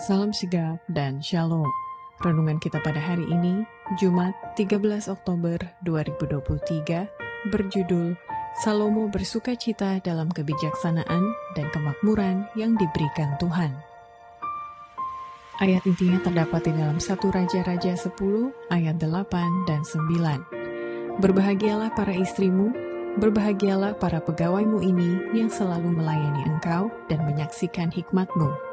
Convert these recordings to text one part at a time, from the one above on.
Salam sigap dan shalom. Renungan kita pada hari ini, Jumat 13 Oktober 2023, berjudul Salomo bersuka cita dalam kebijaksanaan dan kemakmuran yang diberikan Tuhan. Ayat intinya terdapat di dalam satu Raja-Raja 10 ayat 8 dan 9. Berbahagialah para istrimu, berbahagialah para pegawaimu ini yang selalu melayani engkau dan menyaksikan hikmatmu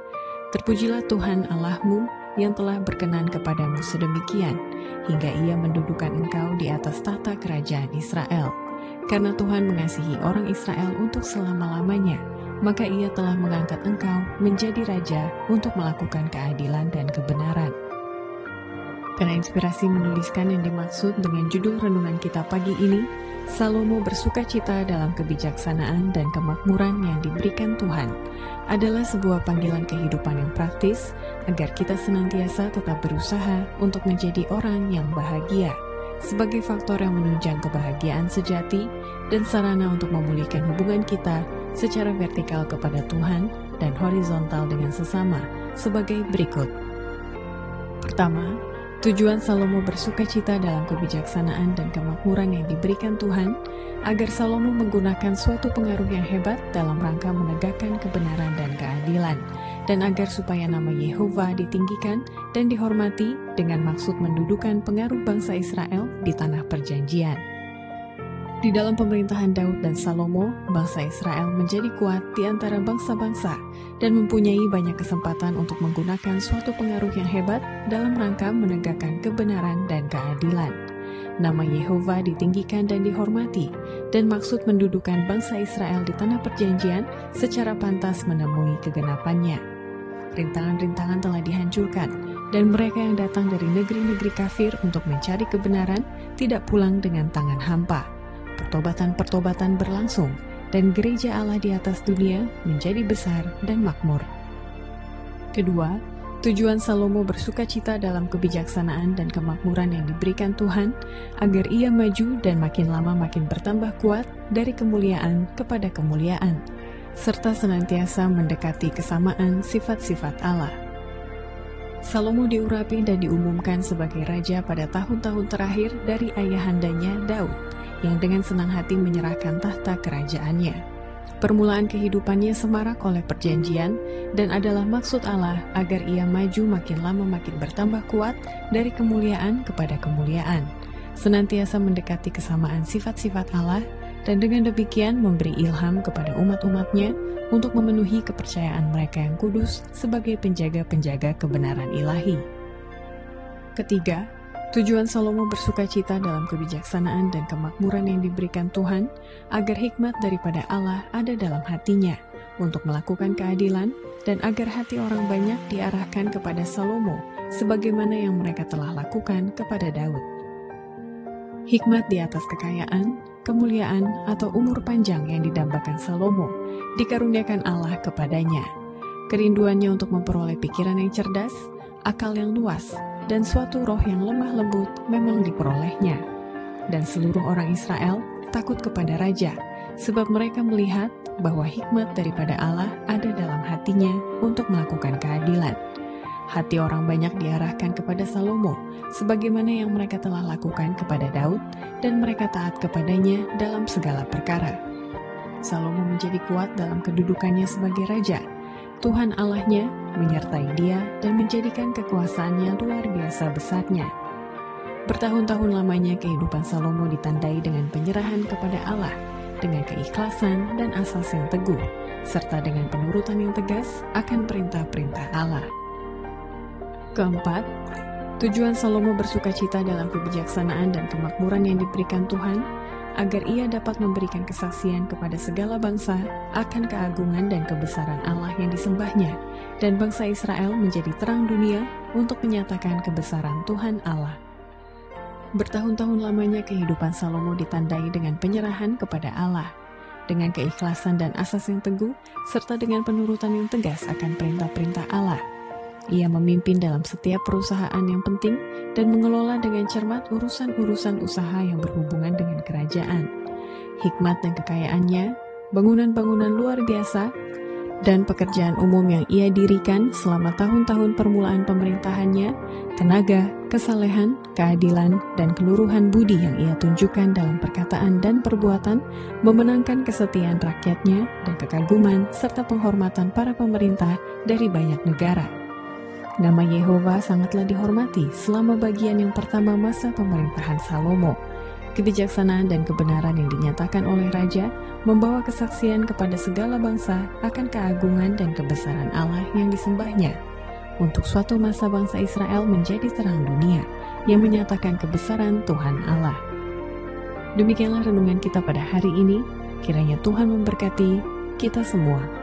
Terpujilah Tuhan Allahmu yang telah berkenan kepadamu sedemikian, hingga ia mendudukan engkau di atas tahta kerajaan Israel. Karena Tuhan mengasihi orang Israel untuk selama-lamanya, maka ia telah mengangkat engkau menjadi raja untuk melakukan keadilan dan kebenaran. Karena inspirasi menuliskan yang dimaksud dengan judul renungan kita pagi ini, Salomo bersuka cita dalam kebijaksanaan dan kemakmuran yang diberikan Tuhan adalah sebuah panggilan kehidupan yang praktis agar kita senantiasa tetap berusaha untuk menjadi orang yang bahagia sebagai faktor yang menunjang kebahagiaan sejati dan sarana untuk memulihkan hubungan kita secara vertikal kepada Tuhan dan horizontal dengan sesama sebagai berikut. Pertama, Tujuan Salomo bersuka cita dalam kebijaksanaan dan kemakmuran yang diberikan Tuhan, agar Salomo menggunakan suatu pengaruh yang hebat dalam rangka menegakkan kebenaran dan keadilan, dan agar supaya nama Yehova ditinggikan dan dihormati dengan maksud mendudukan pengaruh bangsa Israel di tanah perjanjian. Di dalam pemerintahan Daud dan Salomo, bangsa Israel menjadi kuat di antara bangsa-bangsa dan mempunyai banyak kesempatan untuk menggunakan suatu pengaruh yang hebat dalam rangka menegakkan kebenaran dan keadilan. Nama Yehova ditinggikan dan dihormati, dan maksud mendudukan bangsa Israel di tanah perjanjian secara pantas menemui kegenapannya. Rintangan-rintangan telah dihancurkan, dan mereka yang datang dari negeri-negeri kafir untuk mencari kebenaran tidak pulang dengan tangan hampa pertobatan-pertobatan berlangsung, dan gereja Allah di atas dunia menjadi besar dan makmur. Kedua, tujuan Salomo bersuka cita dalam kebijaksanaan dan kemakmuran yang diberikan Tuhan, agar ia maju dan makin lama makin bertambah kuat dari kemuliaan kepada kemuliaan, serta senantiasa mendekati kesamaan sifat-sifat Allah. Salomo diurapi dan diumumkan sebagai raja pada tahun-tahun terakhir dari ayahandanya Daud yang dengan senang hati menyerahkan tahta kerajaannya. Permulaan kehidupannya semarak oleh perjanjian dan adalah maksud Allah agar ia maju makin lama makin bertambah kuat dari kemuliaan kepada kemuliaan, senantiasa mendekati kesamaan sifat-sifat Allah dan dengan demikian memberi ilham kepada umat-umatnya untuk memenuhi kepercayaan mereka yang kudus sebagai penjaga-penjaga kebenaran ilahi. Ketiga, Tujuan Salomo bersuka cita dalam kebijaksanaan dan kemakmuran yang diberikan Tuhan, agar hikmat daripada Allah ada dalam hatinya untuk melakukan keadilan, dan agar hati orang banyak diarahkan kepada Salomo, sebagaimana yang mereka telah lakukan kepada Daud. Hikmat di atas kekayaan, kemuliaan, atau umur panjang yang didambakan Salomo dikaruniakan Allah kepadanya. Kerinduannya untuk memperoleh pikiran yang cerdas, akal yang luas, dan suatu roh yang lemah lembut memang diperolehnya. Dan seluruh orang Israel takut kepada raja, sebab mereka melihat bahwa hikmat daripada Allah ada dalam hatinya untuk melakukan keadilan. Hati orang banyak diarahkan kepada Salomo, sebagaimana yang mereka telah lakukan kepada Daud, dan mereka taat kepadanya dalam segala perkara. Salomo menjadi kuat dalam kedudukannya sebagai raja, Tuhan Allahnya menyertai dia dan menjadikan kekuasaannya luar biasa besarnya. Bertahun-tahun lamanya kehidupan Salomo ditandai dengan penyerahan kepada Allah, dengan keikhlasan dan asas yang teguh, serta dengan penurutan yang tegas akan perintah-perintah Allah. Keempat, tujuan Salomo bersuka cita dalam kebijaksanaan dan kemakmuran yang diberikan Tuhan agar ia dapat memberikan kesaksian kepada segala bangsa akan keagungan dan kebesaran Allah yang disembahnya, dan bangsa Israel menjadi terang dunia untuk menyatakan kebesaran Tuhan Allah. Bertahun-tahun lamanya kehidupan Salomo ditandai dengan penyerahan kepada Allah, dengan keikhlasan dan asas yang teguh, serta dengan penurutan yang tegas akan perintah-perintah Allah – ia memimpin dalam setiap perusahaan yang penting dan mengelola dengan cermat urusan-urusan usaha yang berhubungan dengan kerajaan. Hikmat dan kekayaannya, bangunan-bangunan luar biasa, dan pekerjaan umum yang ia dirikan selama tahun-tahun permulaan pemerintahannya, tenaga, kesalehan, keadilan, dan keluruhan budi yang ia tunjukkan dalam perkataan dan perbuatan memenangkan kesetiaan rakyatnya dan kekaguman serta penghormatan para pemerintah dari banyak negara. Nama Yehova sangatlah dihormati selama bagian yang pertama masa pemerintahan Salomo kebijaksanaan dan kebenaran yang dinyatakan oleh Raja membawa kesaksian kepada segala bangsa akan keagungan dan kebesaran Allah yang disembahnya. Untuk suatu masa bangsa Israel menjadi terang dunia yang menyatakan kebesaran Tuhan Allah. Demikianlah renungan kita pada hari ini. Kiranya Tuhan memberkati kita semua.